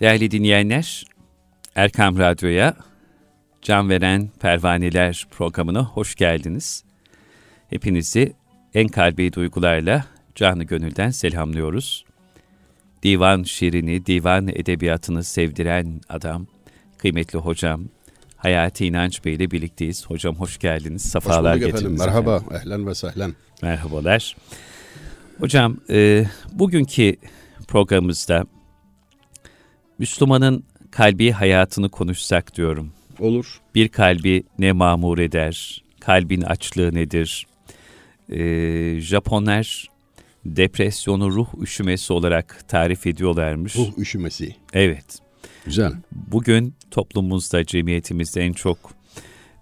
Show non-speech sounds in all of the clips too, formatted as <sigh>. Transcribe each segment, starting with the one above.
Değerli dinleyenler, Erkam Radyo'ya Can Veren Pervaneler programına hoş geldiniz. Hepinizi en kalbi duygularla canı gönülden selamlıyoruz. Divan şiirini, divan edebiyatını sevdiren adam, kıymetli hocam, Hayati İnanç Bey ile birlikteyiz. Hocam hoş geldiniz, safalar hoş getirdiniz. Merhaba, efendim. ehlen ve sehlen. Merhabalar. Hocam, e, bugünkü programımızda Müslümanın kalbi hayatını konuşsak diyorum. Olur. Bir kalbi ne mamur eder? Kalbin açlığı nedir? Ee, Japonlar depresyonu ruh üşümesi olarak tarif ediyorlarmış. Ruh üşümesi. Evet. Güzel. Bugün toplumumuzda, cemiyetimizde en çok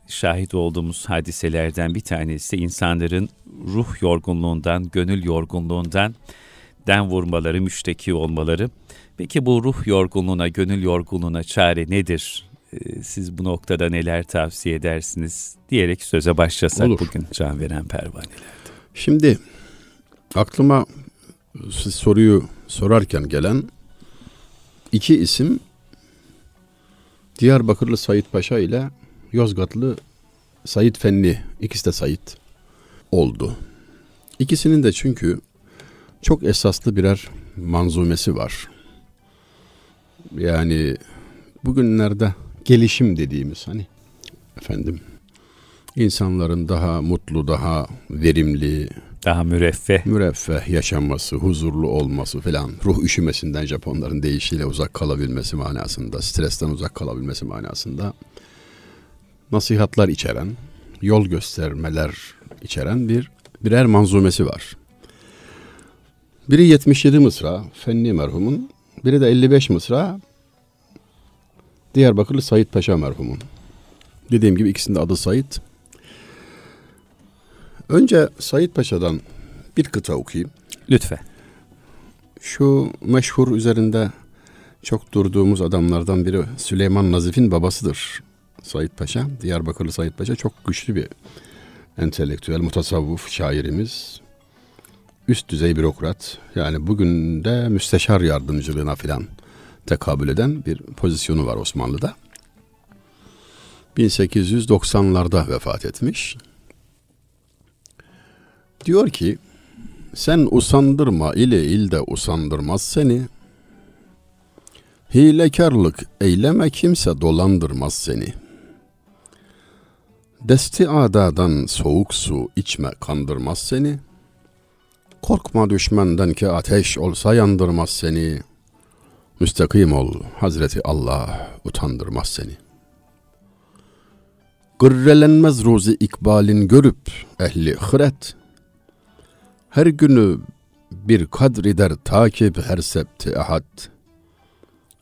şahit olduğumuz hadiselerden bir tanesi insanların ruh yorgunluğundan, gönül yorgunluğundan den vurmaları, müşteki olmaları. Peki bu ruh yorgunluğuna, gönül yorgunluğuna çare nedir? Ee, siz bu noktada neler tavsiye edersiniz diyerek söze başlasak Olur. bugün can veren pervanelerde. Şimdi aklıma siz soruyu sorarken gelen iki isim Diyarbakırlı Sayit Paşa ile Yozgatlı Sayit Fenli ikisi de Sayit oldu. İkisinin de çünkü çok esaslı birer manzumesi var. Yani bugünlerde gelişim dediğimiz hani efendim insanların daha mutlu, daha verimli, Daha müreffeh. müreffeh yaşanması, huzurlu olması filan, ruh üşümesinden Japonların deyişiyle uzak kalabilmesi manasında, stresten uzak kalabilmesi manasında nasihatlar içeren, yol göstermeler içeren bir birer manzumesi var. Biri 77 mısra Fenni merhumun, biri de 55 mısra Diyarbakırlı Sayit Paşa merhumun. Dediğim gibi ikisinin de adı Sayit. Önce Sayit Paşa'dan bir kıta okuyayım. Lütfen. Şu meşhur üzerinde çok durduğumuz adamlardan biri Süleyman Nazif'in babasıdır. Sayit Paşa, Diyarbakırlı Sayit Paşa çok güçlü bir entelektüel, mutasavvuf şairimiz. Üst düzey bürokrat. Yani bugün de müsteşar yardımcılığına filan tekabül eden bir pozisyonu var Osmanlı'da. 1890'larda vefat etmiş. Diyor ki, sen usandırma ile ilde usandırmaz seni. Hilekarlık eyleme kimse dolandırmaz seni. Desti adadan soğuk su içme kandırmaz seni. Korkma düşmenden ki ateş olsa yandırmaz seni. Müstakim ol Hazreti Allah utandırmaz seni. Gırrelenmez ruzi ikbalin görüp ehli hıret. Her günü bir kadrider takip her septi ahad.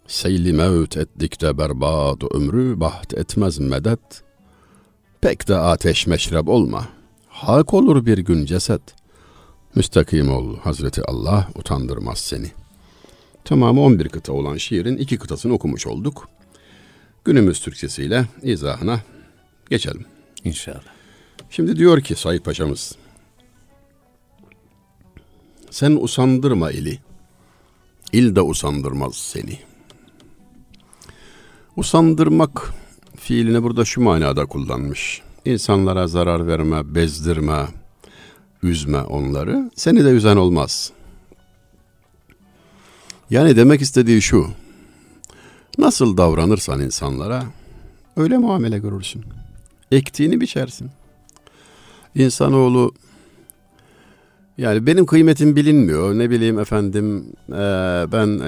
Seyli mevt ettikte berbat ömrü baht etmez medet. Pek de ateş meşrep olma. Hak olur bir gün ceset. Müstakim ol Hazreti Allah utandırmaz seni. Tamamı 11 kıta olan şiirin iki kıtasını okumuş olduk. Günümüz Türkçesiyle izahına geçelim. İnşallah. Şimdi diyor ki Said Paşa'mız. Sen usandırma ili. İl de usandırmaz seni. Usandırmak fiilini burada şu manada kullanmış. İnsanlara zarar verme, bezdirme, üzme onları. Seni de üzen olmaz. Yani demek istediği şu. Nasıl davranırsan insanlara öyle muamele görürsün. Ektiğini biçersin. İnsanoğlu yani benim kıymetim bilinmiyor. Ne bileyim efendim e, ben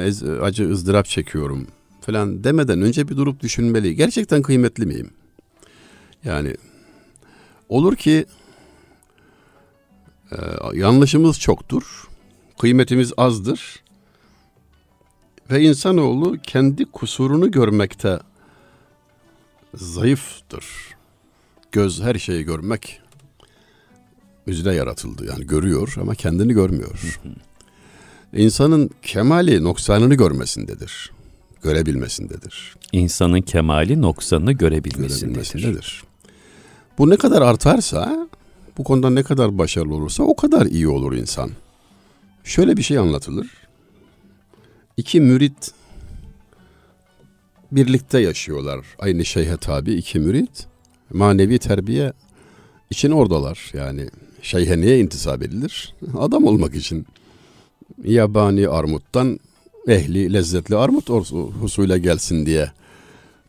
acı ızdırap çekiyorum falan demeden önce bir durup düşünmeli. Gerçekten kıymetli miyim? Yani olur ki e, yanlışımız çoktur. Kıymetimiz azdır. Ve insanoğlu kendi kusurunu görmekte zayıftır. Göz her şeyi görmek üzere yaratıldı. Yani görüyor ama kendini görmüyor. İnsanın kemali noksanını görmesindedir. Görebilmesindedir. İnsanın kemali noksanını görebilmesindedir. Görebilmesindedir. Bu ne kadar artarsa, bu konuda ne kadar başarılı olursa o kadar iyi olur insan. Şöyle bir şey anlatılır. İki mürit birlikte yaşıyorlar. Aynı şeyhe tabi iki mürit. Manevi terbiye için oradalar. Yani şeyhe niye intisap edilir? <laughs> Adam olmak için. Yabani armuttan ehli lezzetli armut husuyla gelsin diye.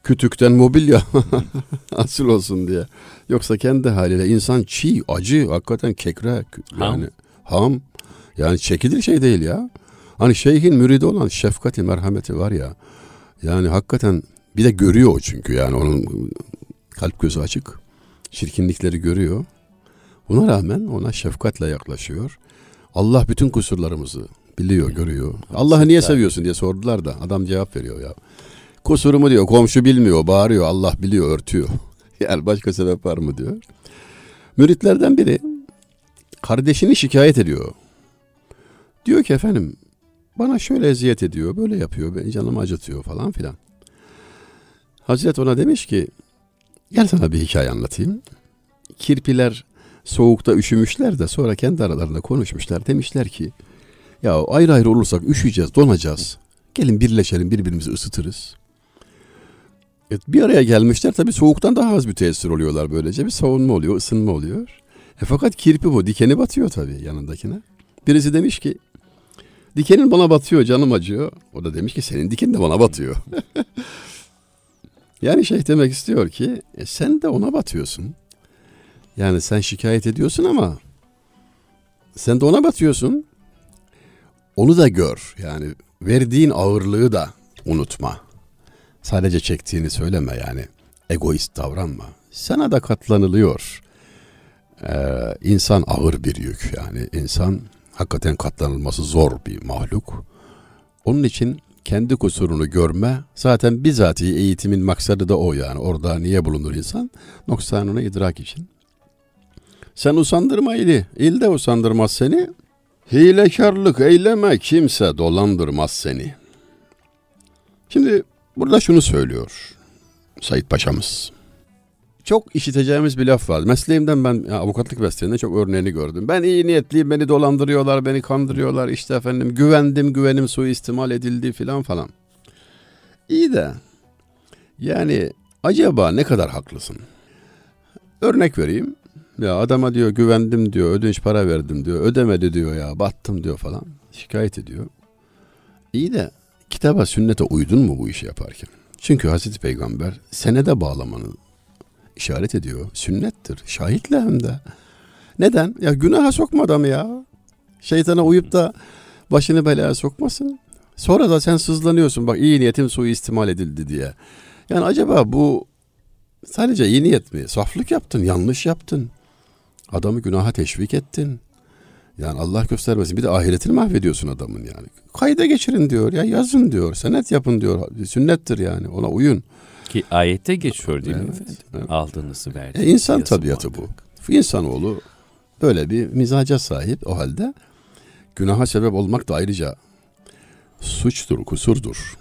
Kütükten mobilya <laughs> asıl olsun diye. Yoksa kendi haliyle insan çiğ, acı, hakikaten kekre yani ham. ham. Yani çekilir şey değil ya. Hani şeyhin müridi olan şefkati, merhameti var ya. Yani hakikaten bir de görüyor o çünkü yani onun kalp gözü açık. Çirkinlikleri görüyor. Buna rağmen ona şefkatle yaklaşıyor. Allah bütün kusurlarımızı biliyor, görüyor. Allah'ı niye seviyorsun diye sordular da adam cevap veriyor ya. Kusurumu diyor komşu bilmiyor, bağırıyor. Allah biliyor, örtüyor. <laughs> yani başka sebep var mı diyor. Müritlerden biri kardeşini şikayet ediyor. Diyor ki efendim bana şöyle eziyet ediyor, böyle yapıyor, beni canımı acıtıyor falan filan. Hazret ona demiş ki gel sana bir hikaye anlatayım. Kirpiler soğukta üşümüşler de sonra kendi aralarında konuşmuşlar. Demişler ki ya ayrı ayrı olursak üşüyeceğiz, donacağız. Gelin birleşelim, birbirimizi ısıtırız. Evet, bir araya gelmişler tabii soğuktan daha az bir tesir oluyorlar böylece. Bir savunma oluyor, ısınma oluyor. E fakat kirpi bu, dikeni batıyor tabii yanındakine. Birisi demiş ki dikenin bana batıyor, canım acıyor. O da demiş ki senin diken de bana batıyor. <laughs> yani şey demek istiyor ki e, sen de ona batıyorsun. Yani sen şikayet ediyorsun ama sen de ona batıyorsun. Onu da gör. Yani verdiğin ağırlığı da unutma. Sadece çektiğini söyleme yani. Egoist davranma. Sana da katlanılıyor. Ee, insan ağır bir yük yani. insan hakikaten katlanılması zor bir mahluk. Onun için kendi kusurunu görme zaten bizatihi eğitimin maksadı da o yani. Orada niye bulunur insan? Noksanını idrak için. Sen usandırma ili, il de usandırmaz seni. Hilekarlık eyleme kimse dolandırmaz seni. Şimdi burada şunu söylüyor Sayit Paşa'mız. Çok işiteceğimiz bir laf var. Mesleğimden ben ya, avukatlık mesleğinde çok örneğini gördüm. Ben iyi niyetliyim, beni dolandırıyorlar, beni kandırıyorlar. İşte efendim güvendim, güvenim suistimal edildi filan falan. İyi de yani acaba ne kadar haklısın? Örnek vereyim. Ya adama diyor güvendim diyor, ödünç para verdim diyor, ödemedi diyor ya, battım diyor falan. Şikayet ediyor. İyi de kitaba sünnete uydun mu bu işi yaparken? Çünkü Hazreti Peygamber senede bağlamanı işaret ediyor. Sünnettir. Şahitle hem de. Neden? Ya günaha sokma adamı ya. Şeytana uyup da başını belaya sokmasın. Sonra da sen sızlanıyorsun bak iyi niyetim suistimal edildi diye. Yani acaba bu sadece iyi niyet mi? Saflık yaptın, yanlış yaptın. Adamı günaha teşvik ettin. Yani Allah göstermesin bir de ahiretini mahvediyorsun adamın yani. Kayda geçirin diyor ya yazın diyor. Senet yapın diyor. Sünnettir yani ona uyun. Ki ayette geçiyor değil evet, mi Evet. Aldığınızı verdiğiniz. E, insan tabiatı muhakkak. bu. İnsanoğlu böyle bir mizaca sahip o halde günaha sebep olmak da ayrıca suçtur, kusurdur.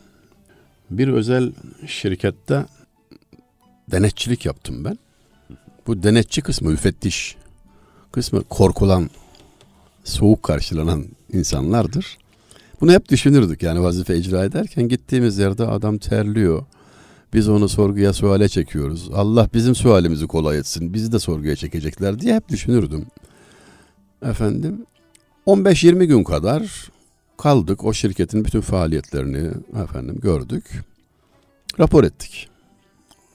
Bir özel şirkette denetçilik yaptım ben. Bu denetçi kısmı müfettiş kısmı korkulan, soğuk karşılanan insanlardır. Bunu hep düşünürdük yani vazife icra ederken gittiğimiz yerde adam terliyor. Biz onu sorguya suale çekiyoruz. Allah bizim sualimizi kolay etsin. Bizi de sorguya çekecekler diye hep düşünürdüm. Efendim 15-20 gün kadar kaldık. O şirketin bütün faaliyetlerini efendim gördük. Rapor ettik.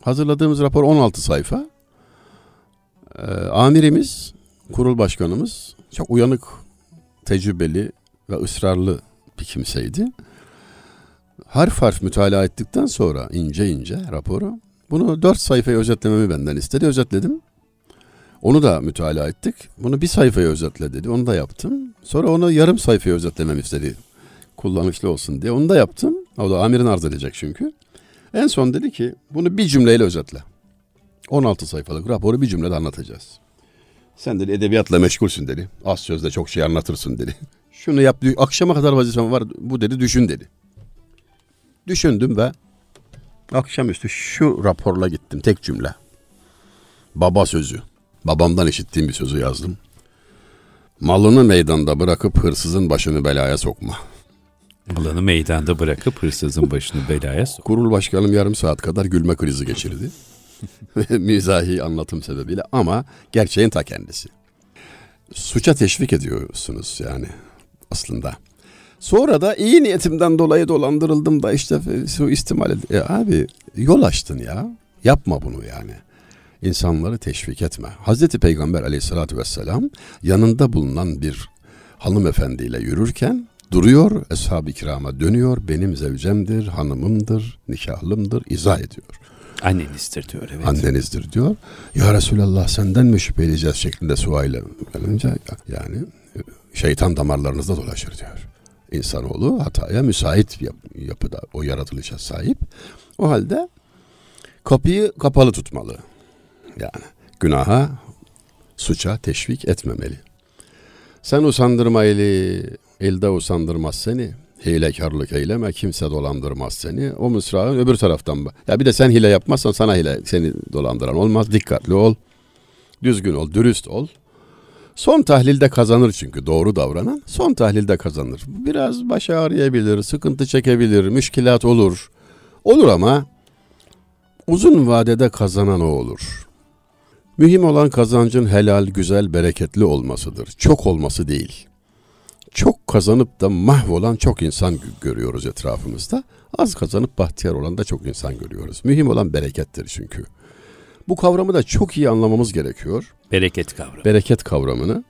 Hazırladığımız rapor 16 sayfa. Ee, amirimiz kurul başkanımız çok uyanık, tecrübeli ve ısrarlı bir kimseydi. Harf harf mütalaa ettikten sonra ince ince raporu bunu dört sayfaya özetlememi benden istedi. Özetledim. Onu da mütalaa ettik. Bunu bir sayfaya özetle dedi. Onu da yaptım. Sonra onu yarım sayfaya özetlememi istedi. Kullanışlı olsun diye. Onu da yaptım. O da amirin arz edecek çünkü. En son dedi ki bunu bir cümleyle özetle. 16 sayfalık raporu bir cümlede anlatacağız. Sen dedi edebiyatla meşgulsün dedi. Az sözle çok şey anlatırsın dedi. Şunu yap. Akşama kadar vazifem var. Bu dedi düşün dedi. Düşündüm ve akşamüstü şu raporla gittim. Tek cümle. Baba sözü. Babamdan işittiğim bir sözü yazdım. Malını meydanda bırakıp hırsızın başını belaya sokma. Alanı meydanda bırakıp hırsızın başını belaya sok. Kurul başkanım yarım saat kadar gülme krizi geçirdi. <laughs> Mizahi anlatım sebebiyle ama gerçeğin ta kendisi. Suça teşvik ediyorsunuz yani aslında. Sonra da iyi niyetimden dolayı dolandırıldım da işte su istimal ed- e abi yol açtın ya. Yapma bunu yani. İnsanları teşvik etme. Hazreti Peygamber aleyhissalatü vesselam yanında bulunan bir hanımefendiyle yürürken duruyor, eshab-ı kirama dönüyor, benim zevcemdir, hanımımdır, nikahlımdır, izah ediyor. Annenizdir diyor evet. Annenizdir diyor. Ya Resulallah senden mi şüphe edeceğiz şeklinde suayla gelince yani şeytan damarlarınızda dolaşır diyor. İnsanoğlu hataya müsait yap, yapıda o yaratılışa sahip. O halde kapıyı kapalı tutmalı. Yani günaha, suça teşvik etmemeli. Sen usandırmaylı, elde usandırmaz seni. Hilekarlık eyleme, kimse dolandırmaz seni. O mısrağın öbür taraftan. Ya bir de sen hile yapmazsan sana hile seni dolandıran olmaz. Dikkatli ol. Düzgün ol, dürüst ol. Son tahlilde kazanır çünkü doğru davranan son tahlilde kazanır. Biraz baş ağrıyabilir, sıkıntı çekebilir, müşkilat olur. Olur ama uzun vadede kazanan o olur. Mühim olan kazancın helal, güzel, bereketli olmasıdır. Çok olması değil. Çok kazanıp da mahvolan çok insan görüyoruz etrafımızda. Az kazanıp bahtiyar olan da çok insan görüyoruz. Mühim olan berekettir çünkü. Bu kavramı da çok iyi anlamamız gerekiyor. Bereket kavramı. Bereket kavramını.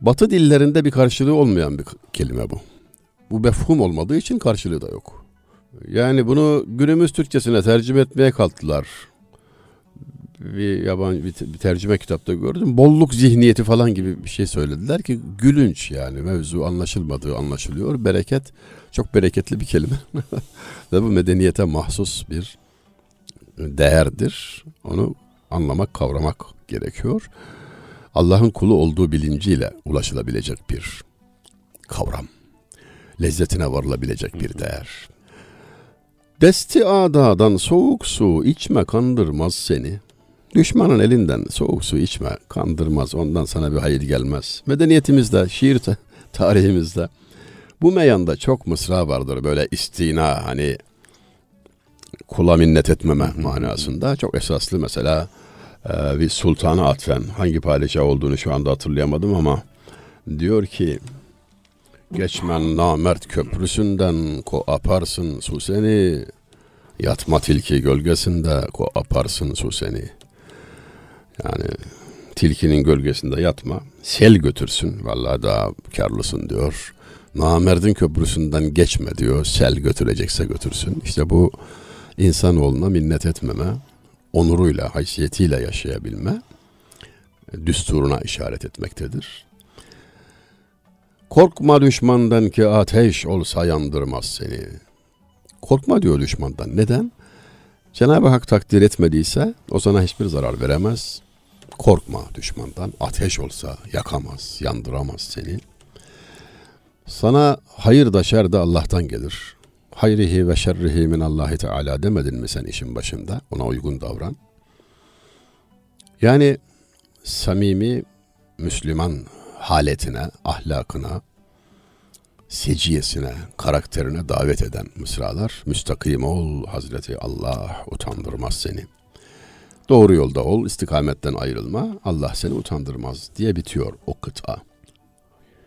Batı dillerinde bir karşılığı olmayan bir kelime bu. Bu mefhum olmadığı için karşılığı da yok. Yani bunu günümüz Türkçesine tercüme etmeye kalktılar. Bir yabancı bir, bir tercüme kitapta gördüm. Bolluk zihniyeti falan gibi bir şey söylediler ki gülünç yani mevzu anlaşılmadığı anlaşılıyor. Bereket çok bereketli bir kelime. <laughs> Ve bu medeniyete mahsus bir değerdir. Onu anlamak, kavramak gerekiyor. Allah'ın kulu olduğu bilinciyle ulaşılabilecek bir kavram. Lezzetine varılabilecek bir değer. Desti adadan soğuk su içme kandırmaz seni. Düşmanın elinden soğuk su içme kandırmaz ondan sana bir hayır gelmez. Medeniyetimizde, şiir <laughs> tarihimizde bu meyanda çok mısra vardır böyle istina hani kula minnet etmeme manasında. Çok esaslı mesela e, bir sultana atfen hangi padişah olduğunu şu anda hatırlayamadım ama diyor ki geçmen namert köprüsünden ko aparsın su seni. Yatma tilki gölgesinde ko aparsın su seni yani tilkinin gölgesinde yatma sel götürsün vallahi daha karlısın diyor namerdin köprüsünden geçme diyor sel götürecekse götürsün işte bu insanoğluna minnet etmeme, onuruyla, haysiyetiyle yaşayabilme düsturuna işaret etmektedir. Korkma düşmandan ki ateş olsa yandırmaz seni. Korkma diyor düşmandan. Neden? Cenab-ı Hak takdir etmediyse o sana hiçbir zarar veremez. Korkma düşmandan. Ateş olsa yakamaz, yandıramaz seni. Sana hayır da şer de Allah'tan gelir hayrihi ve şerrihi min Allahi Teala demedin mi sen işin başında? Ona uygun davran. Yani samimi Müslüman haletine, ahlakına, seciyesine, karakterine davet eden mısralar. Müstakim ol Hazreti Allah utandırmaz seni. Doğru yolda ol, istikametten ayrılma, Allah seni utandırmaz diye bitiyor o kıta.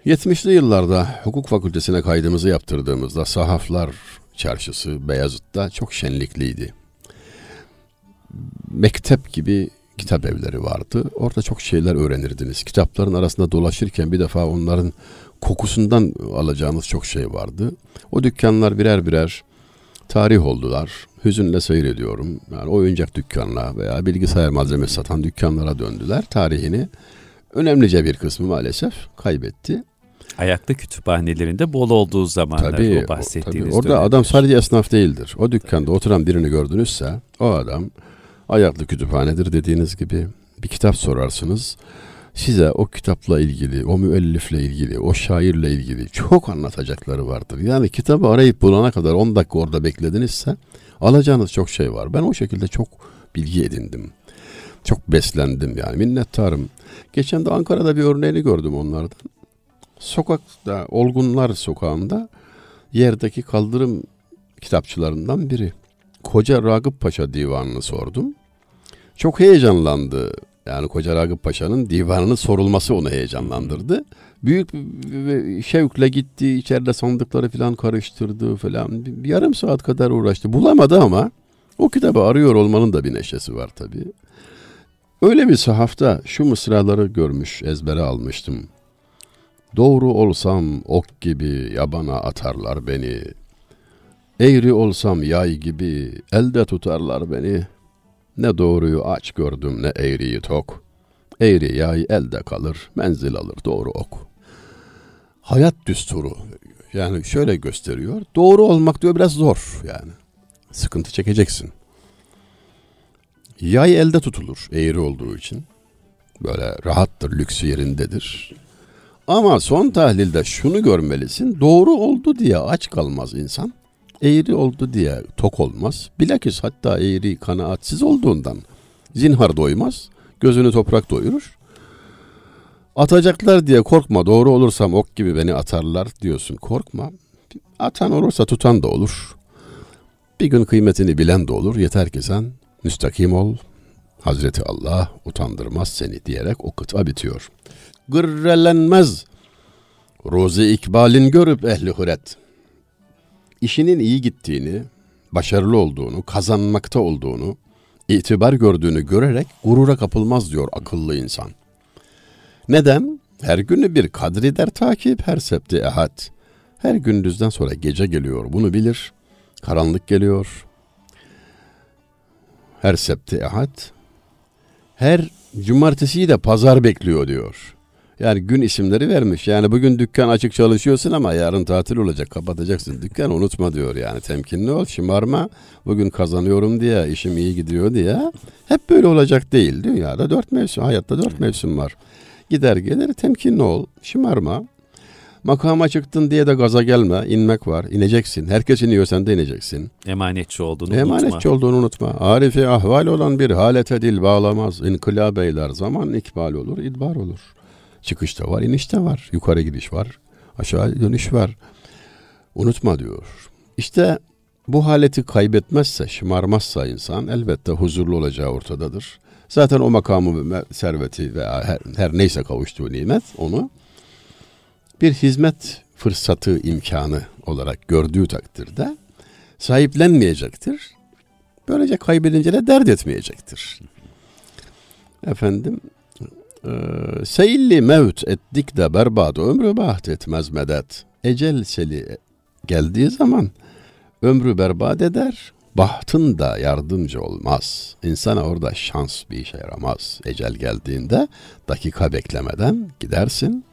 70'li yıllarda hukuk fakültesine kaydımızı yaptırdığımızda sahaflar çarşısı Beyazıt'ta çok şenlikliydi. Mektep gibi kitap evleri vardı. Orada çok şeyler öğrenirdiniz. Kitapların arasında dolaşırken bir defa onların kokusundan alacağınız çok şey vardı. O dükkanlar birer birer tarih oldular. Hüzünle seyrediyorum. Yani oyuncak dükkanına veya bilgisayar malzemesi satan dükkanlara döndüler. Tarihini önemlice bir kısmı maalesef kaybetti. Ayaklı kütüphanelerinde bol olduğu zamanlar tabii, o bahsettiğiniz tabii. Orada dönemler. adam sadece esnaf değildir. O dükkanda tabii. oturan birini gördünüzse o adam ayaklı kütüphanedir dediğiniz gibi bir kitap sorarsınız. Size o kitapla ilgili, o müellifle ilgili, o şairle ilgili çok anlatacakları vardır. Yani kitabı arayıp bulana kadar 10 dakika orada bekledinizse alacağınız çok şey var. Ben o şekilde çok bilgi edindim. Çok beslendim yani minnettarım. Geçen de Ankara'da bir örneğini gördüm onlardan. Sokakta, Olgunlar Sokağı'nda yerdeki kaldırım kitapçılarından biri. Koca Ragıp Paşa divanını sordum. Çok heyecanlandı. Yani Koca Ragıp Paşa'nın divanının sorulması onu heyecanlandırdı. Büyük şevkle gitti, içeride sandıkları falan karıştırdı falan. Bir yarım saat kadar uğraştı. Bulamadı ama o kitabı arıyor olmanın da bir neşesi var tabii. Öyle bir sahafta şu mısraları görmüş, ezbere almıştım. Doğru olsam ok gibi yabana atarlar beni. Eğri olsam yay gibi elde tutarlar beni. Ne doğruyu aç gördüm ne eğriyi tok. Eğri yay elde kalır, menzil alır doğru ok. Hayat düsturu yani şöyle gösteriyor. Doğru olmak diyor biraz zor yani. Sıkıntı çekeceksin. Yay elde tutulur eğri olduğu için. Böyle rahattır, lüksü yerindedir. Ama son tahlilde şunu görmelisin. Doğru oldu diye aç kalmaz insan. Eğri oldu diye tok olmaz. Bilakis hatta eğri kanaatsiz olduğundan zinhar doymaz. Gözünü toprak doyurur. Atacaklar diye korkma. Doğru olursam ok gibi beni atarlar diyorsun. Korkma. Atan olursa tutan da olur. Bir gün kıymetini bilen de olur. Yeter ki sen müstakim ol. Hazreti Allah utandırmaz seni diyerek o kıta bitiyor. Gırrelenmez. Rozi ikbalin görüp ehli huret. İşinin iyi gittiğini, başarılı olduğunu, kazanmakta olduğunu, itibar gördüğünü görerek gurura kapılmaz diyor akıllı insan. Neden? Her günü bir kadri der takip, her septi ehad. Her gündüzden sonra gece geliyor, bunu bilir. Karanlık geliyor. Her septi ehad. Her cumartesiyi de pazar bekliyor diyor. Yani gün isimleri vermiş. Yani bugün dükkan açık çalışıyorsun ama yarın tatil olacak kapatacaksın. Dükkan unutma diyor yani temkinli ol şımarma. Bugün kazanıyorum diye işim iyi gidiyor diye. Hep böyle olacak değil. Dünyada dört mevsim hayatta dört mevsim var. Gider gelir temkinli ol şımarma. Makama çıktın diye de gaza gelme. inmek var. ineceksin. Herkes iniyor sen de ineceksin. Emanetçi olduğunu Emanetçi unutma. Emanetçi olduğunu unutma. Arifi ahval olan bir halete dil bağlamaz. İnkılab eyler. Zaman ikbal olur, idbar olur. Çıkışta var, inişte var. Yukarı gidiş var, aşağı dönüş var. Unutma diyor. İşte bu haleti kaybetmezse, şımarmazsa insan elbette huzurlu olacağı ortadadır. Zaten o makamı ve serveti veya her, her neyse kavuştuğu nimet onu bir hizmet fırsatı imkanı olarak gördüğü takdirde sahiplenmeyecektir. Böylece kaybedince de dert etmeyecektir. Efendim Seyilli mevt ettik de berbat ömrü baht etmez medet. Ecel seli geldiği zaman ömrü berbat eder, bahtın da yardımcı olmaz. İnsana orada şans bir işe yaramaz. Ecel geldiğinde dakika beklemeden gidersin.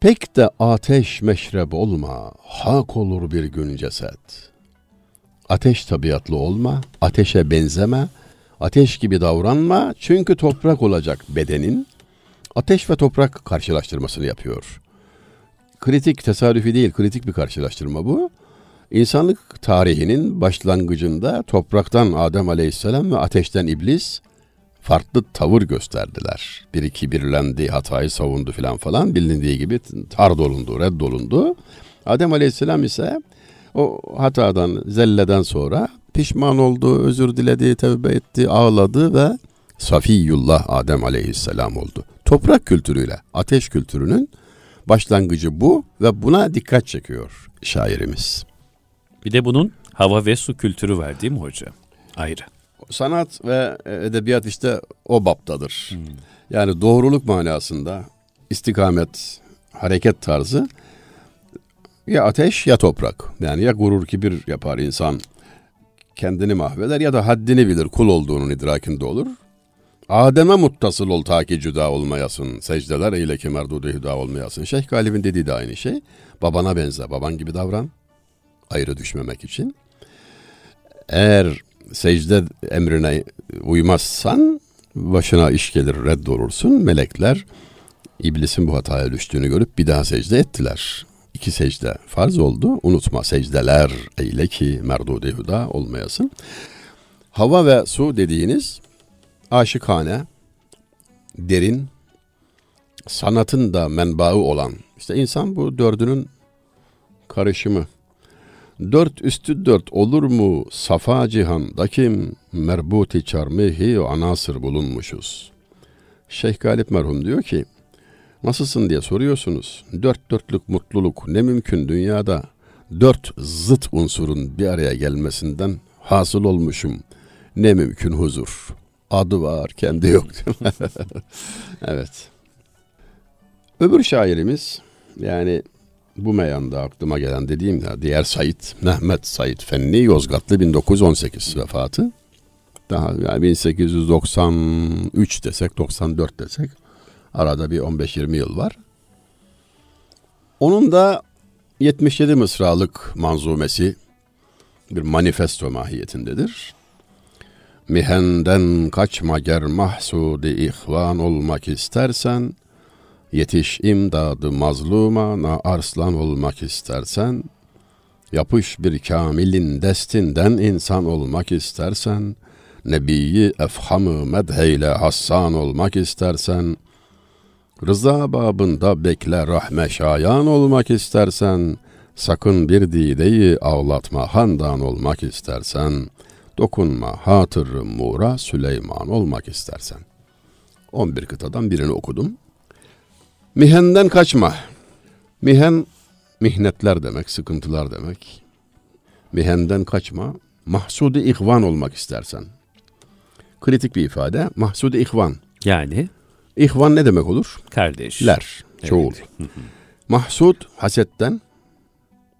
Pek de ateş meşrep olma, hak olur bir gün ceset. Ateş tabiatlı olma, ateşe benzeme, ateş gibi davranma çünkü toprak olacak bedenin, ateş ve toprak karşılaştırmasını yapıyor. Kritik, tesadüfi değil, kritik bir karşılaştırma bu. İnsanlık tarihinin başlangıcında topraktan Adem Aleyhisselam ve ateşten İblis farklı tavır gösterdiler. Bir iki birlendi, hatayı savundu filan falan. Bilindiği gibi tar dolundu, reddolundu. Adem Aleyhisselam ise o hatadan, zelleden sonra pişman oldu, özür diledi, tevbe etti, ağladı ve Safiyullah Adem Aleyhisselam oldu toprak kültürüyle ateş kültürünün başlangıcı bu ve buna dikkat çekiyor şairimiz. Bir de bunun hava ve su kültürü var değil mi hocam? Ayrı. Sanat ve edebiyat işte o baptadır. Hmm. Yani doğruluk manasında istikamet, hareket tarzı ya ateş ya toprak. Yani ya gurur kibir yapar insan kendini mahveder ya da haddini bilir kul olduğunun idrakinde olur. Adem'e muttasıl ol ta ki cüda olmayasın. Secdeler eyle ki merdudu hüda olmayasın. Şeyh Galip'in dediği de aynı şey. Babana benze, baban gibi davran. Ayrı düşmemek için. Eğer secde emrine uymazsan başına iş gelir reddolursun. Melekler iblisin bu hataya düştüğünü görüp bir daha secde ettiler. İki secde farz oldu. Unutma secdeler eyle ki merdudu hüda olmayasın. Hava ve su dediğiniz aşıkane, derin, sanatın da menbaı olan, işte insan bu dördünün karışımı. Dört üstü dört olur mu safa cihanda kim merbuti çarmihi anasır bulunmuşuz. Şeyh Galip merhum diyor ki nasılsın diye soruyorsunuz. Dört dörtlük mutluluk ne mümkün dünyada dört zıt unsurun bir araya gelmesinden hasıl olmuşum. Ne mümkün huzur. Adı var kendi yok. <laughs> evet. Öbür şairimiz yani bu meyanda aklıma gelen dediğim ya diğer Said, Mehmet Said Fenni Yozgatlı 1918 vefatı. Daha yani 1893 desek 94 desek arada bir 15-20 yıl var. Onun da 77 mısralık manzumesi bir manifesto mahiyetindedir. Mihenden kaçma ger mahsudi ihvan olmak istersen, Yetiş imdadı mazluma na arslan olmak istersen, Yapış bir kamilin destinden insan olmak istersen, Nebiyi efhamı medheyle hassan olmak istersen, Rıza babında bekle rahme şayan olmak istersen, sakın bir dideyi ağlatma handan olmak istersen, dokunma hatır mura Süleyman olmak istersen. 11 kıtadan birini okudum. Mihenden kaçma. Mihen mihnetler demek, sıkıntılar demek. Mihenden kaçma. Mahsudi ihvan olmak istersen. Kritik bir ifade. Mahsudi ihvan. Yani? İhvan ne demek olur? Kardeş. Ler. Çoğul. Evet. Mahsud hasetten,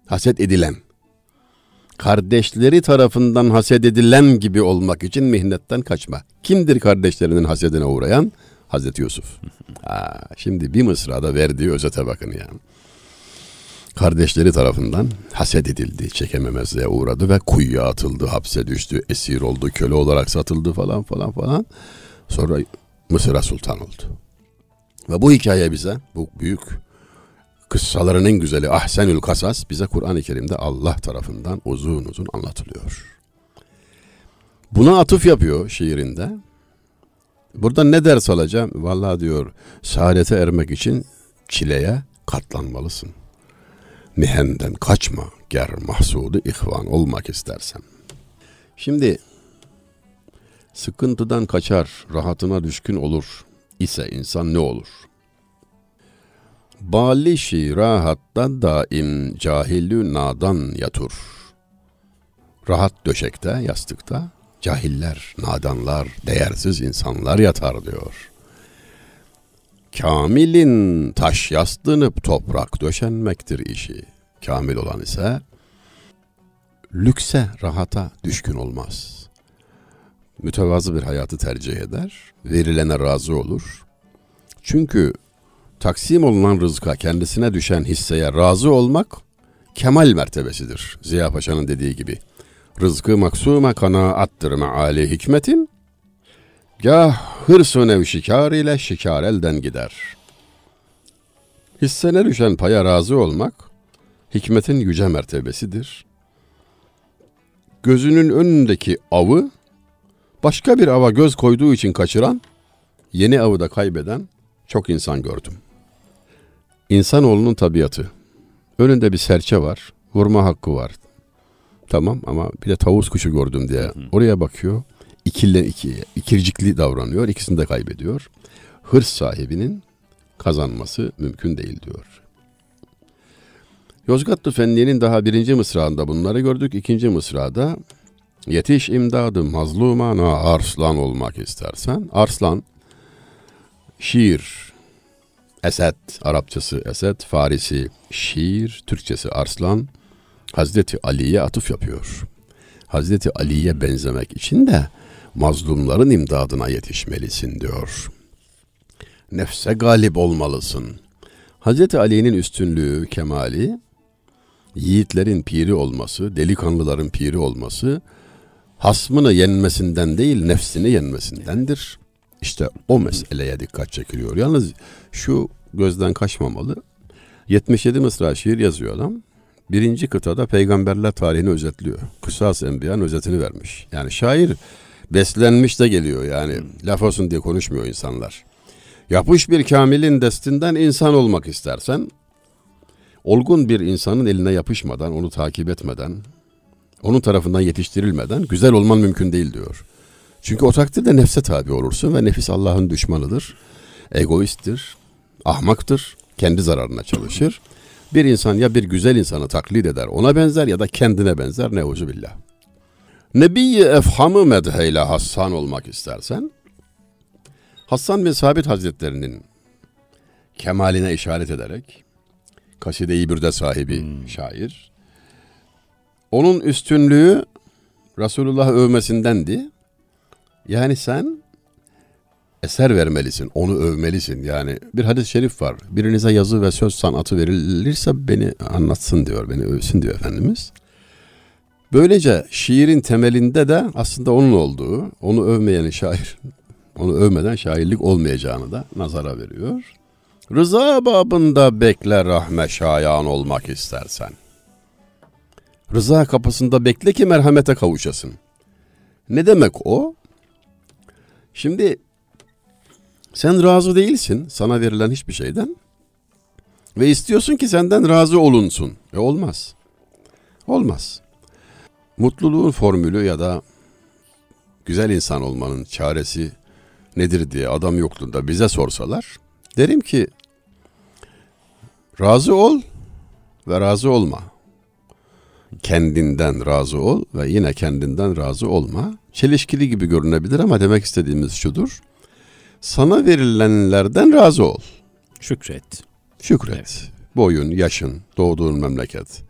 haset edilen. Kardeşleri tarafından haset edilen gibi olmak için mihnetten kaçma. Kimdir kardeşlerinin hasedine uğrayan? Hazreti Yusuf. <laughs> Aa, şimdi bir mısrada verdiği özete bakın yani. Kardeşleri tarafından haset edildi, çekememezliğe uğradı ve kuyuya atıldı, hapse düştü, esir oldu, köle olarak satıldı falan falan falan. Sonra Mısır'a sultan oldu. Ve bu hikaye bize, bu büyük kıssaların en güzeli Ahsenül Kasas bize Kur'an-ı Kerim'de Allah tarafından uzun uzun anlatılıyor. Buna atıf yapıyor şiirinde. Burada ne ders alacağım? Vallahi diyor saadete ermek için çileye katlanmalısın. Mihenden kaçma ger mahsudu ihvan olmak istersen. Şimdi sıkıntıdan kaçar, rahatına düşkün olur ise insan ne olur? Balişi rahatta daim cahillü nadan yatur. Rahat döşekte, yastıkta cahiller, nadanlar, değersiz insanlar yatar diyor. Kamilin taş yastığınıp toprak döşenmektir işi. Kamil olan ise lükse, rahata düşkün olmaz. Mütevazı bir hayatı tercih eder, verilene razı olur. Çünkü taksim olunan rızka kendisine düşen hisseye razı olmak kemal mertebesidir. Ziya Paşa'nın dediği gibi. Rızkı maksuma kanaattır meali hikmetin. Gah hırsu nev şikar ile şikar elden gider. Hissene düşen paya razı olmak, hikmetin yüce mertebesidir. Gözünün önündeki avı, başka bir ava göz koyduğu için kaçıran, yeni avı da kaybeden çok insan gördüm. İnsanoğlunun tabiatı. Önünde bir serçe var, vurma hakkı var. Tamam ama bir de tavus kuşu gördüm diye oraya bakıyor. İkille iki, ikircikli davranıyor. İkisini de kaybediyor. Hırs sahibinin kazanması mümkün değil diyor. Yozgatlı Fenli'nin daha birinci mısrağında bunları gördük. İkinci mısrada yetiş imdadı mazlumana arslan olmak istersen. Arslan şiir, Esed, Arapçası Esed, Farisi şiir, Türkçesi arslan. Hazreti Ali'ye atıf yapıyor. Hazreti Ali'ye benzemek için de mazlumların imdadına yetişmelisin diyor. Nefse galip olmalısın. Hazreti Ali'nin üstünlüğü, kemali, yiğitlerin piri olması, delikanlıların piri olması, hasmını yenmesinden değil nefsini yenmesindendir. İşte o meseleye dikkat çekiliyor. Yalnız şu gözden kaçmamalı. 77 mısra şiir yazıyor adam birinci kıtada peygamberler tarihini özetliyor. Kısas Enbiya'nın özetini vermiş. Yani şair beslenmiş de geliyor yani. Laf olsun diye konuşmuyor insanlar. Yapış bir kamilin destinden insan olmak istersen olgun bir insanın eline yapışmadan, onu takip etmeden, onun tarafından yetiştirilmeden güzel olman mümkün değil diyor. Çünkü o takdirde nefse tabi olursun ve nefis Allah'ın düşmanıdır. Egoisttir, ahmaktır, kendi zararına çalışır. Bir insan ya bir güzel insanı taklit eder, ona benzer ya da kendine benzer. Neuzu billah. Nebi-i Efham'ı medheyle Hassan olmak istersen, Hassan bin Sabit Hazretlerinin kemaline işaret ederek, kaside-i bürde sahibi hmm. şair, onun üstünlüğü Resulullah övmesindendi. Yani sen eser vermelisin, onu övmelisin. Yani bir hadis-i şerif var. Birinize yazı ve söz sanatı verilirse beni anlatsın diyor, beni övsün diyor Efendimiz. Böylece şiirin temelinde de aslında onun olduğu, onu övmeyen şair, onu övmeden şairlik olmayacağını da nazara veriyor. Rıza babında bekle rahme şayan olmak istersen. Rıza kapısında bekle ki merhamete kavuşasın. Ne demek o? Şimdi sen razı değilsin sana verilen hiçbir şeyden ve istiyorsun ki senden razı olunsun. E olmaz. Olmaz. Mutluluğun formülü ya da güzel insan olmanın çaresi nedir diye adam yokluğunda bize sorsalar derim ki razı ol ve razı olma. Kendinden razı ol ve yine kendinden razı olma. Çelişkili gibi görünebilir ama demek istediğimiz şudur. Sana verilenlerden razı ol. Şükret. Şükret. Evet. Boyun, yaşın, doğduğun memleket.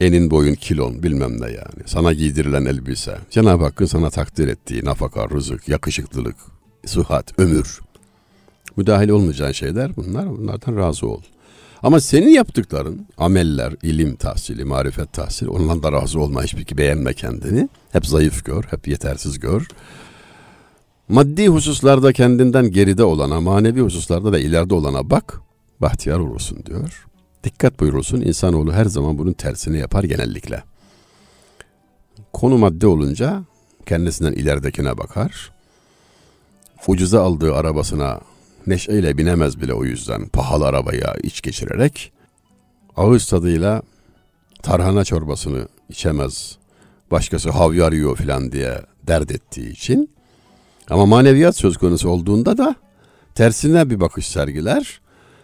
Enin boyun kilon bilmem ne yani. Sana giydirilen elbise. Cenab-ı Hakk'ın sana takdir ettiği nafaka, rızık, yakışıklılık, sıhhat, ömür. Müdahil olmayacağın şeyler bunlar. Bunlardan razı ol. Ama senin yaptıkların, ameller, ilim tahsili, marifet tahsili, ondan da razı olma hiçbir beğenme kendini. Hep zayıf gör, hep yetersiz gör. Maddi hususlarda kendinden geride olana, manevi hususlarda da ileride olana bak, bahtiyar olursun diyor. Dikkat buyurulsun, insanoğlu her zaman bunun tersini yapar genellikle. Konu madde olunca kendisinden ileridekine bakar. Ucuza aldığı arabasına neşeyle binemez bile o yüzden pahalı arabaya iç geçirerek ağız tadıyla tarhana çorbasını içemez. Başkası havyar yiyor filan diye dert ettiği için. Ama maneviyat söz konusu olduğunda da tersine bir bakış sergiler.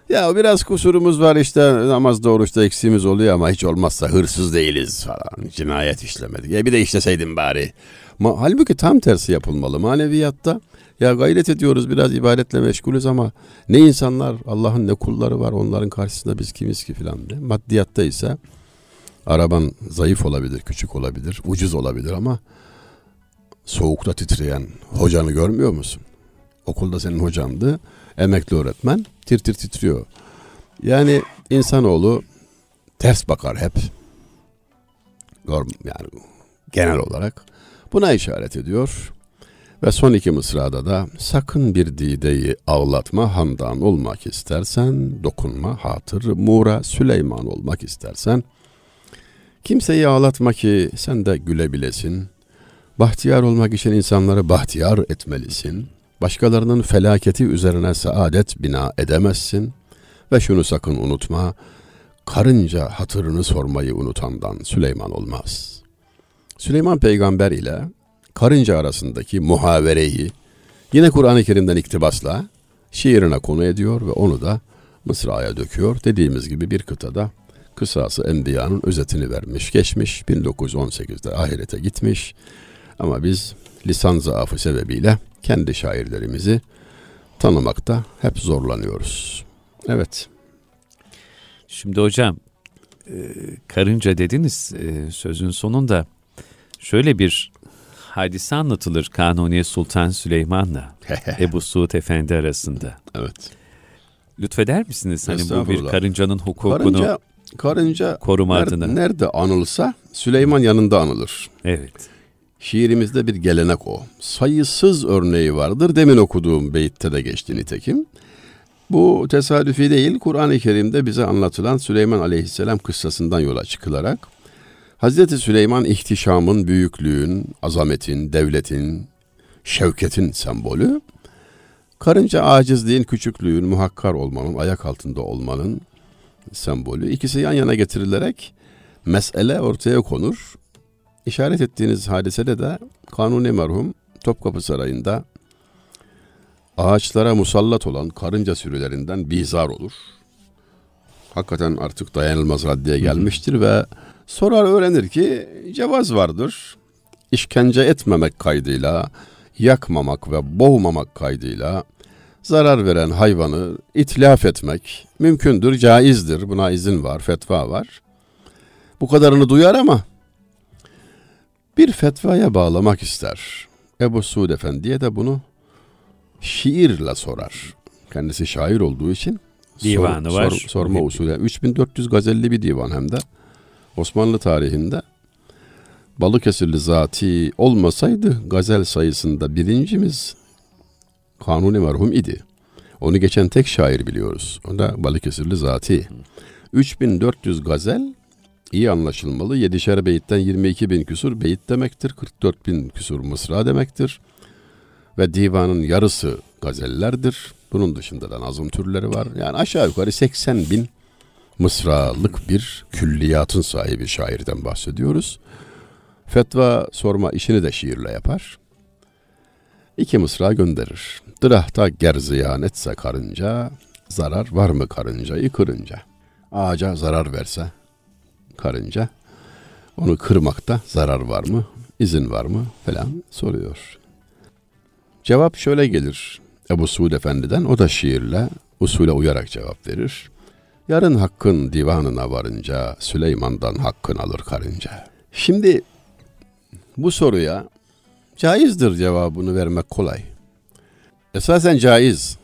Ya biraz kusurumuz var işte namazda oruçta eksiğimiz oluyor ama hiç olmazsa hırsız değiliz falan. Cinayet işlemedik. Ya bir de işleseydim bari. Ma Halbuki tam tersi yapılmalı. Maneviyatta ya gayret ediyoruz biraz ibadetle meşgulüz ama ne insanlar Allah'ın ne kulları var onların karşısında biz kimiz ki filan diye. Maddiyatta ise araban zayıf olabilir, küçük olabilir, ucuz olabilir ama soğukta titreyen hocanı görmüyor musun? Okulda senin hocandı, emekli öğretmen tir tir titriyor. Yani insanoğlu ters bakar hep. Yani genel olarak buna işaret ediyor. Ve son iki mısrada da sakın bir dideyi ağlatma handan olmak istersen dokunma hatır Mura Süleyman olmak istersen kimseyi ağlatma ki sen de gülebilesin. Bahtiyar olmak için insanları bahtiyar etmelisin. Başkalarının felaketi üzerine saadet bina edemezsin. Ve şunu sakın unutma, karınca hatırını sormayı unutandan Süleyman olmaz. Süleyman peygamber ile karınca arasındaki muhavereyi yine Kur'an-ı Kerim'den iktibasla şiirine konu ediyor ve onu da Mısra'ya döküyor. Dediğimiz gibi bir kıtada kısası Enbiya'nın özetini vermiş, geçmiş. 1918'de ahirete gitmiş. Ama biz lisan zaafı sebebiyle kendi şairlerimizi tanımakta hep zorlanıyoruz. Evet. Şimdi hocam e, karınca dediniz e, sözün sonunda şöyle bir hadise anlatılır Kanuniye Sultan Süleyman'la <laughs> Ebu Suud Efendi arasında. Evet. Lütfeder misiniz? Hani bu bir karıncanın hukukunu karınca, karınca koruma ner, adına. Nerede anılsa Süleyman yanında anılır. Evet. Şiirimizde bir gelenek o. Sayısız örneği vardır. Demin okuduğum beytte de geçti nitekim. Bu tesadüfi değil, Kur'an-ı Kerim'de bize anlatılan Süleyman Aleyhisselam kıssasından yola çıkılarak Hazreti Süleyman ihtişamın, büyüklüğün, azametin, devletin, şevketin sembolü. Karınca acizliğin, küçüklüğün, muhakkar olmanın, ayak altında olmanın, sembolü. İkisi yan yana getirilerek mesele ortaya konur. İşaret ettiğiniz hadisede de Kanuni merhum Topkapı Sarayı'nda ağaçlara musallat olan karınca sürülerinden bizar olur. Hakikaten artık dayanılmaz raddeye gelmiştir ve sorar öğrenir ki cevaz vardır. İşkence etmemek kaydıyla, yakmamak ve boğmamak kaydıyla zarar veren hayvanı itlaf etmek mümkündür, caizdir. Buna izin var, fetva var. Bu kadarını duyar ama bir fetvaya bağlamak ister. Ebu Suud Efendi'ye de bunu şiirle sorar. Kendisi şair olduğu için divanı sor, var. Sor, sorma usulü. 3400 gazelli bir divan hem de. Osmanlı tarihinde Balıkesirli zati olmasaydı gazel sayısında birincimiz Kanuni merhum idi. Onu geçen tek şair biliyoruz. O da Balıkesirli zati. 3400 gazel iyi anlaşılmalı. Yedişer beyitten 22 bin küsur beyit demektir. 44 bin küsur mısra demektir. Ve divanın yarısı gazellerdir. Bunun dışında da nazım türleri var. Yani aşağı yukarı 80 bin mısralık bir külliyatın sahibi şairden bahsediyoruz. Fetva sorma işini de şiirle yapar. İki mısra gönderir. Dırahta gerziyan etse karınca, zarar var mı karıncayı kırınca? Ağaca zarar verse karınca, onu kırmakta zarar var mı, izin var mı falan soruyor. Cevap şöyle gelir Ebu Suud Efendi'den, o da şiirle, usule uyarak cevap verir. Yarın hakkın divanına varınca Süleyman'dan hakkın alır karınca. Şimdi bu soruya caizdir cevabını vermek kolay. Esasen caiz.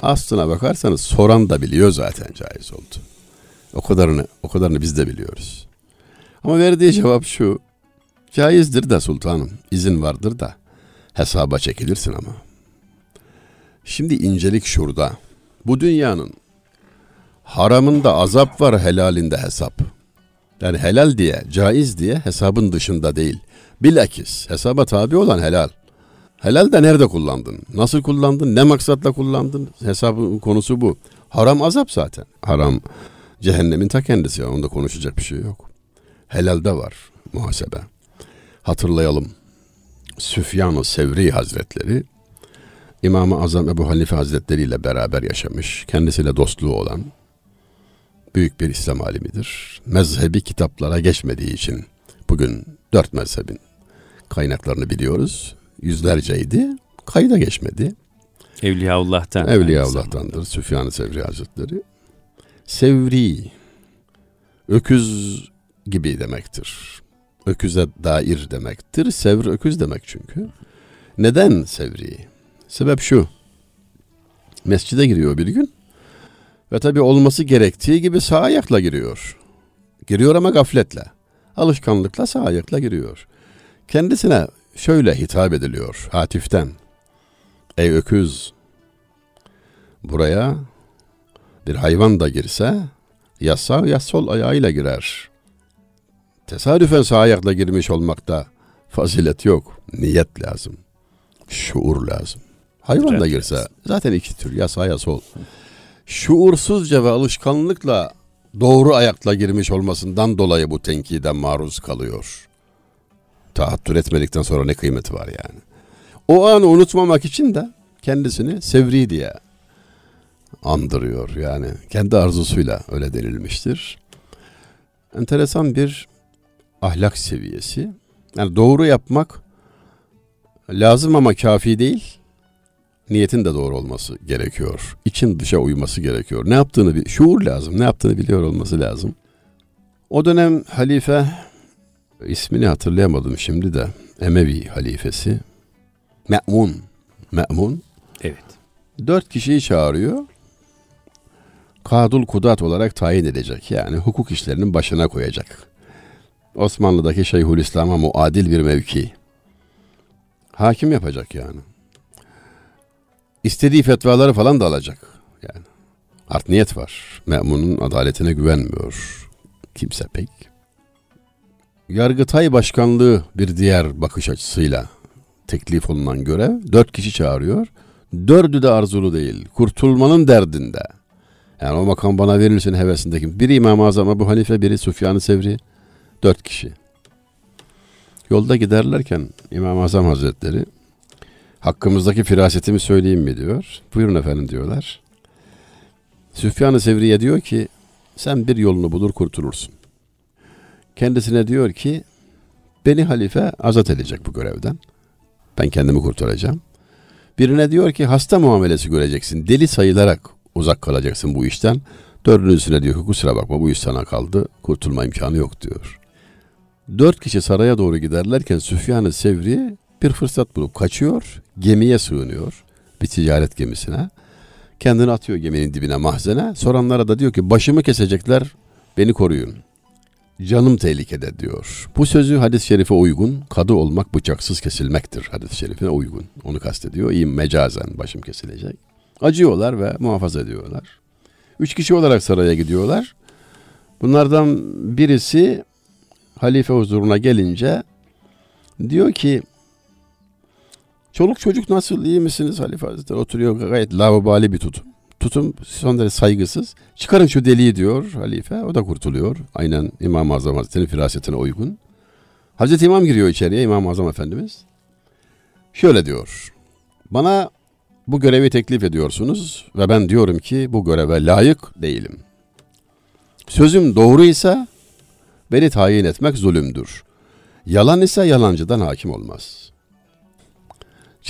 Aslına bakarsanız soran da biliyor zaten caiz oldu. O kadarını o kadarını biz de biliyoruz. Ama verdiği cevap şu. Caizdir de sultanım, izin vardır da hesaba çekilirsin ama. Şimdi incelik şurada. Bu dünyanın haramında azap var, helalinde hesap. Yani helal diye, caiz diye hesabın dışında değil. Bilakis hesaba tabi olan helal. Helal de nerede kullandın? Nasıl kullandın? Ne maksatla kullandın? Hesabın konusu bu. Haram azap zaten. Haram cehennemin ta kendisi. Onda konuşacak bir şey yok. Helalde var muhasebe. Hatırlayalım. Süfyan-ı Sevri Hazretleri İmam-ı Azam Ebu Hanife Hazretleri ile beraber yaşamış. Kendisiyle dostluğu olan büyük bir İslam alimidir. Mezhebi kitaplara geçmediği için bugün dört mezhebin kaynaklarını biliyoruz. Yüzlerceydi. Kayda geçmedi. Evliyaullah'tan. Evliyaullah'tandır Süfyan-ı Sevri Hazretleri. Sevri, öküz gibi demektir. Öküze dair demektir. Sevr öküz demek çünkü. Neden Sevri? Sebep şu. Mescide giriyor bir gün. Ve tabi olması gerektiği gibi sağ ayakla giriyor. Giriyor ama gafletle. Alışkanlıkla sağ ayakla giriyor. Kendisine şöyle hitap ediliyor hatiften. Ey öküz! Buraya bir hayvan da girse ya sağ ya sol ayağıyla girer. Tesadüfen sağ ayakla girmiş olmakta fazilet yok. Niyet lazım. Şuur lazım. Hayvan da girse zaten iki tür ya sağ ya sol. Şuursuzca ve alışkanlıkla doğru ayakla girmiş olmasından dolayı bu tenkiden maruz kalıyor. Tahattür etmedikten sonra ne kıymeti var yani. O anı unutmamak için de kendisini Sevri diye andırıyor yani. Kendi arzusuyla öyle denilmiştir. Enteresan bir ahlak seviyesi. Yani doğru yapmak lazım ama kafi değil. Niyetin de doğru olması gerekiyor. İçin dışa uyması gerekiyor. Ne yaptığını bir şuur lazım. Ne yaptığını biliyor olması lazım. O dönem halife ismini hatırlayamadım şimdi de Emevi halifesi Me'mun Me'mun Evet. dört kişiyi çağırıyor. Kadul Kudat olarak tayin edecek. Yani hukuk işlerinin başına koyacak. Osmanlı'daki Şeyhülislam'a muadil bir mevki. Hakim yapacak yani. İstediği fetvaları falan da alacak. Yani art niyet var. Me'munun adaletine güvenmiyor kimse pek. Yargıtay Başkanlığı bir diğer bakış açısıyla teklif olunan görev dört kişi çağırıyor. Dördü de arzulu değil. Kurtulmanın derdinde. Yani o makam bana verilsin hevesindeki. Biri İmam-ı Azam Ebu Hanife, biri Süfyan-ı Sevri. Dört kişi. Yolda giderlerken İmam-ı Azam Hazretleri hakkımızdaki firasetimi söyleyeyim mi diyor. Buyurun efendim diyorlar. Süfyan-ı Sevriye diyor ki sen bir yolunu bulur kurtulursun. Kendisine diyor ki beni halife azat edecek bu görevden. Ben kendimi kurtaracağım. Birine diyor ki hasta muamelesi göreceksin. Deli sayılarak uzak kalacaksın bu işten. Dördüncüsüne diyor ki kusura bakma bu iş sana kaldı. Kurtulma imkanı yok diyor. Dört kişi saraya doğru giderlerken Süfyan-ı Sevri bir fırsat bulup kaçıyor. Gemiye sığınıyor. Bir ticaret gemisine. Kendini atıyor geminin dibine mahzene. Soranlara da diyor ki başımı kesecekler beni koruyun. Canım tehlikede diyor. Bu sözü hadis-i şerife uygun. Kadı olmak bıçaksız kesilmektir hadis-i şerifine uygun. Onu kastediyor. İyi mecazen başım kesilecek. Acıyorlar ve muhafaza ediyorlar. Üç kişi olarak saraya gidiyorlar. Bunlardan birisi halife huzuruna gelince diyor ki çoluk çocuk nasıl iyi misiniz halife hazretleri oturuyor gayet lavabali bir tutum. Tutum son derece saygısız. Çıkarın şu deliği diyor halife. O da kurtuluyor. Aynen İmam-ı Azam Hazretleri'nin firasetine uygun. Hazreti İmam giriyor içeriye İmam-ı Azam Efendimiz. Şöyle diyor. Bana bu görevi teklif ediyorsunuz ve ben diyorum ki bu göreve layık değilim. Sözüm doğru ise beni tayin etmek zulümdür. Yalan ise yalancıdan hakim olmaz.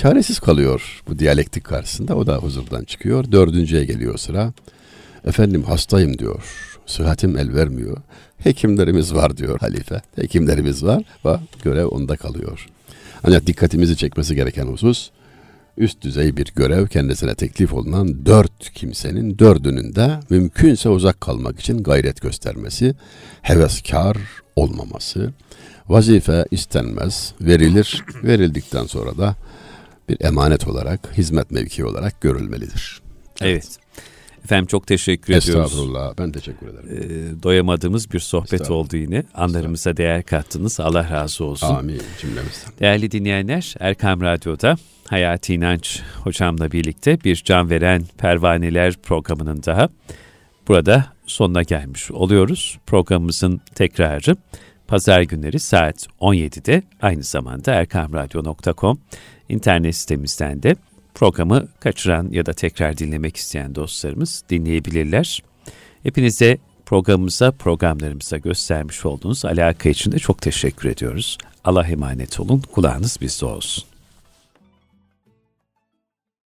Çaresiz kalıyor bu diyalektik karşısında. O da huzurdan çıkıyor. Dördüncüye geliyor sıra. Efendim hastayım diyor. Sıhhatim el vermiyor. Hekimlerimiz var diyor halife. Hekimlerimiz var ve görev onda kalıyor. Ancak dikkatimizi çekmesi gereken husus üst düzey bir görev kendisine teklif olunan dört kimsenin dördünün de mümkünse uzak kalmak için gayret göstermesi, heveskar olmaması, vazife istenmez, verilir, verildikten sonra da bir emanet olarak, hizmet mevki olarak görülmelidir. Evet. Efendim çok teşekkür ediyoruz. Estağfurullah. Ben teşekkür ederim. Ee, doyamadığımız bir sohbet oldu yine. Anlarımıza değer kattınız. Allah razı olsun. Amin cümlemizden. Değerli dinleyenler, Erkam Radyo'da Hayati İnanç hocamla birlikte bir can veren pervaneler programının daha burada sonuna gelmiş oluyoruz. Programımızın tekrarı pazar günleri saat 17'de aynı zamanda erkamradyo.com internet sitemizden de programı kaçıran ya da tekrar dinlemek isteyen dostlarımız dinleyebilirler. Hepinize programımıza, programlarımıza göstermiş olduğunuz alaka için de çok teşekkür ediyoruz. Allah emanet olun, kulağınız bizde olsun.